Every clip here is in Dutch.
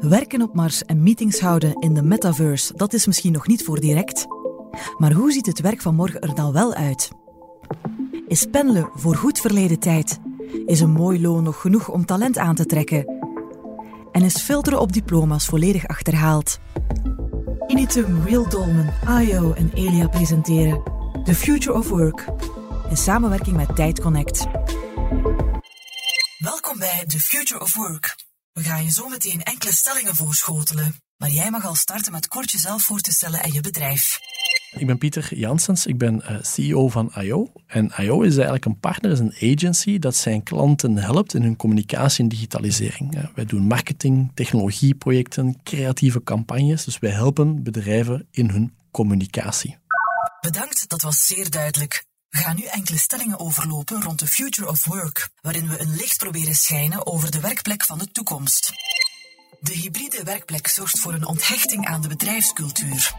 Werken op Mars en meetings houden in de metaverse, dat is misschien nog niet voor direct. Maar hoe ziet het werk van morgen er dan wel uit? Is pendelen voor goed verleden tijd? Is een mooi loon nog genoeg om talent aan te trekken? En is filteren op diploma's volledig achterhaald? Initum, Real Dolmen, IO en Elia presenteren The Future of Work in samenwerking met Tijd Connect. Welkom bij The Future of Work. We gaan je zo meteen enkele stellingen voorschotelen. Maar jij mag al starten met kort jezelf voor te stellen en je bedrijf. Ik ben Pieter Janssens, ik ben uh, CEO van IO. En IO is eigenlijk een partner, is een agency dat zijn klanten helpt in hun communicatie en digitalisering. Wij doen marketing, technologieprojecten, creatieve campagnes. Dus wij helpen bedrijven in hun communicatie. Bedankt, dat was zeer duidelijk. We gaan nu enkele stellingen overlopen rond de Future of Work, waarin we een licht proberen schijnen over de werkplek van de toekomst. De hybride werkplek zorgt voor een onthechting aan de bedrijfscultuur.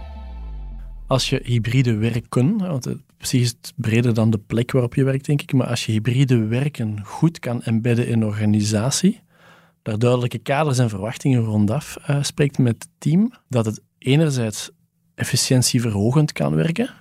Als je hybride werken, want het precies is breder dan de plek waarop je werkt, denk ik, maar als je hybride werken goed kan embedden in een organisatie, daar duidelijke kaders en verwachtingen rondaf uh, spreekt met het team, dat het enerzijds efficiëntieverhogend kan werken,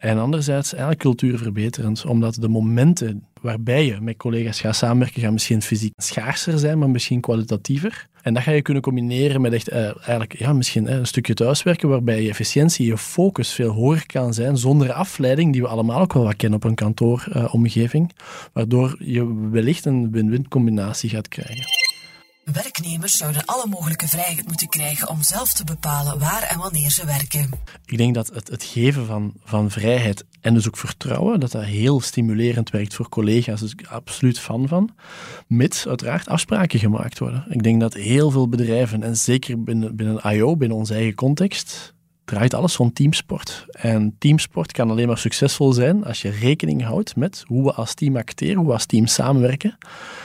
en anderzijds eigenlijk cultuurverbeterend, omdat de momenten waarbij je met collega's gaat samenwerken, gaan misschien fysiek schaarser zijn, maar misschien kwalitatiever. En dat ga je kunnen combineren met echt uh, eigenlijk, ja, misschien uh, een stukje thuiswerken, waarbij je efficiëntie, je focus veel hoger kan zijn, zonder afleiding, die we allemaal ook wel wat kennen op een kantooromgeving, uh, waardoor je wellicht een win-win combinatie gaat krijgen. Werknemers zouden alle mogelijke vrijheid moeten krijgen om zelf te bepalen waar en wanneer ze werken. Ik denk dat het, het geven van, van vrijheid en dus ook vertrouwen, dat dat heel stimulerend werkt voor collega's. Dus ik absoluut fan van. Mits uiteraard afspraken gemaakt worden. Ik denk dat heel veel bedrijven, en zeker binnen, binnen IO, binnen onze eigen context, draait alles rond teamsport. En teamsport kan alleen maar succesvol zijn als je rekening houdt met hoe we als team acteren, hoe we als team samenwerken.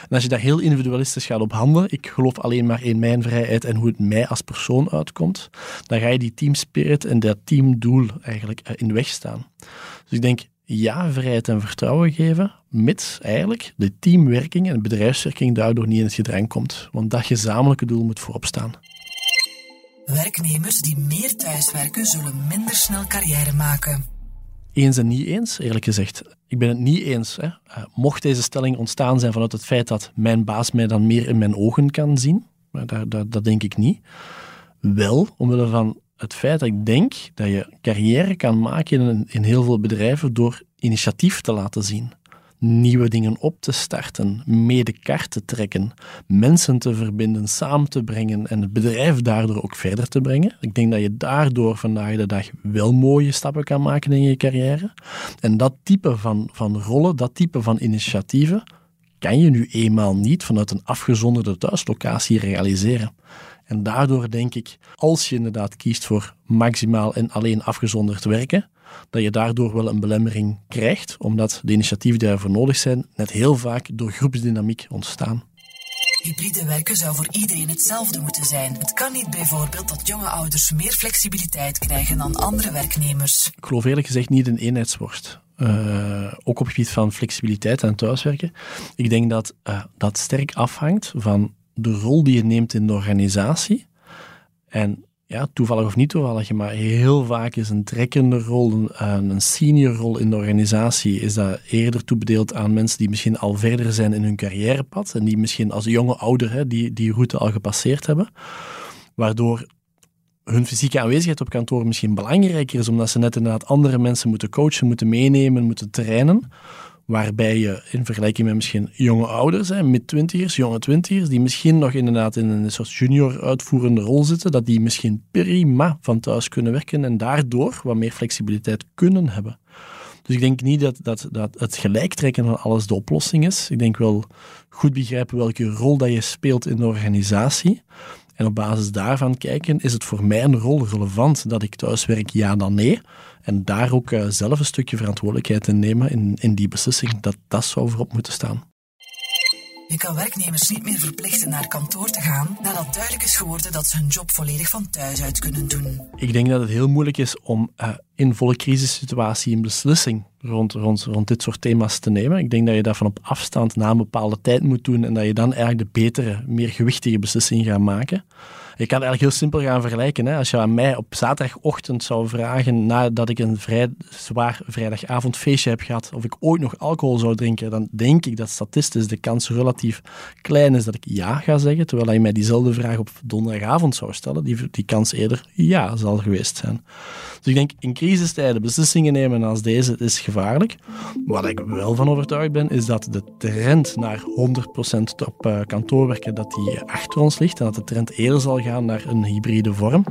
En als je daar heel individualistisch gaat op handelen, ik geloof alleen maar in mijn vrijheid en hoe het mij als persoon uitkomt, dan ga je die teamspirit en dat teamdoel eigenlijk eh, in de weg staan. Dus ik denk, ja, vrijheid en vertrouwen geven, mits eigenlijk de teamwerking en de bedrijfswerking daardoor niet in het gedrang komt. Want dat gezamenlijke doel moet voorop staan. Werknemers die meer thuiswerken zullen minder snel carrière maken. Eens en niet eens, eerlijk gezegd. Ik ben het niet eens. Hè. Uh, mocht deze stelling ontstaan zijn vanuit het feit dat mijn baas mij dan meer in mijn ogen kan zien, maar daar, dat denk ik niet. Wel, omwille van het feit dat ik denk dat je carrière kan maken in, in heel veel bedrijven door initiatief te laten zien nieuwe dingen op te starten, mee de kaart te trekken, mensen te verbinden, samen te brengen en het bedrijf daardoor ook verder te brengen. Ik denk dat je daardoor vandaag de dag wel mooie stappen kan maken in je carrière. En dat type van, van rollen, dat type van initiatieven, kan je nu eenmaal niet vanuit een afgezonderde thuislocatie realiseren. En daardoor denk ik, als je inderdaad kiest voor maximaal en alleen afgezonderd werken, dat je daardoor wel een belemmering krijgt, omdat de initiatieven die daarvoor nodig zijn net heel vaak door groepsdynamiek ontstaan. Hybride werken zou voor iedereen hetzelfde moeten zijn. Het kan niet bijvoorbeeld dat jonge ouders meer flexibiliteit krijgen dan andere werknemers. Ik geloof eerlijk gezegd niet in eenheidsworst. Uh, ook op het gebied van flexibiliteit en thuiswerken. Ik denk dat uh, dat sterk afhangt van de rol die je neemt in de organisatie. En ja, toevallig of niet toevallig, maar heel vaak is een trekkende rol, een, senior rol in de organisatie, is dat eerder toebedeeld aan mensen die misschien al verder zijn in hun carrièrepad en die misschien als jonge ouder die, die route al gepasseerd hebben. Waardoor hun fysieke aanwezigheid op kantoor misschien belangrijker is, omdat ze net inderdaad andere mensen moeten coachen, moeten meenemen, moeten trainen waarbij je in vergelijking met misschien jonge ouders, mid-twintigers, jonge twintigers, die misschien nog inderdaad in een soort junior uitvoerende rol zitten, dat die misschien prima van thuis kunnen werken en daardoor wat meer flexibiliteit kunnen hebben. Dus ik denk niet dat, dat, dat het gelijktrekken van alles de oplossing is. Ik denk wel goed begrijpen welke rol dat je speelt in de organisatie. En op basis daarvan kijken, is het voor mijn rol relevant dat ik thuis werk, ja dan nee? En daar ook uh, zelf een stukje verantwoordelijkheid in nemen in, in die beslissing, dat dat zou voorop moeten staan. Je kan werknemers niet meer verplichten naar kantoor te gaan nadat duidelijk is geworden dat ze hun job volledig van thuis uit kunnen doen. Ik denk dat het heel moeilijk is om uh, in volle crisissituatie een beslissing rond, rond, rond dit soort thema's te nemen. Ik denk dat je dat van op afstand na een bepaalde tijd moet doen en dat je dan eigenlijk de betere, meer gewichtige beslissing gaat maken. Je kan het eigenlijk heel simpel gaan vergelijken. Hè. Als je aan mij op zaterdagochtend zou vragen, nadat ik een vrij zwaar vrijdagavondfeestje heb gehad, of ik ooit nog alcohol zou drinken, dan denk ik dat statistisch de kans relatief klein is dat ik ja ga zeggen, terwijl je mij diezelfde vraag op donderdagavond zou stellen, die, die kans eerder ja zal geweest zijn. Dus ik denk, in crisistijden beslissingen nemen als deze is gevaarlijk. Wat ik wel van overtuigd ben, is dat de trend naar 100% op uh, kantoor werken, dat die achter ons ligt en dat de trend eerder zal gaan naar een hybride vorm.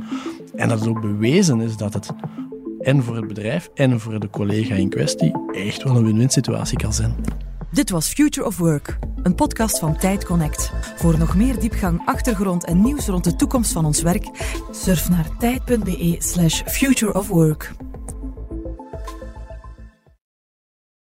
En dat het ook bewezen is dat het en voor het bedrijf en voor de collega in kwestie echt wel een win-win situatie kan zijn. Dit was Future of Work, een podcast van Tijd Connect. Voor nog meer diepgang, achtergrond en nieuws rond de toekomst van ons werk, surf naar tijd.be/slash.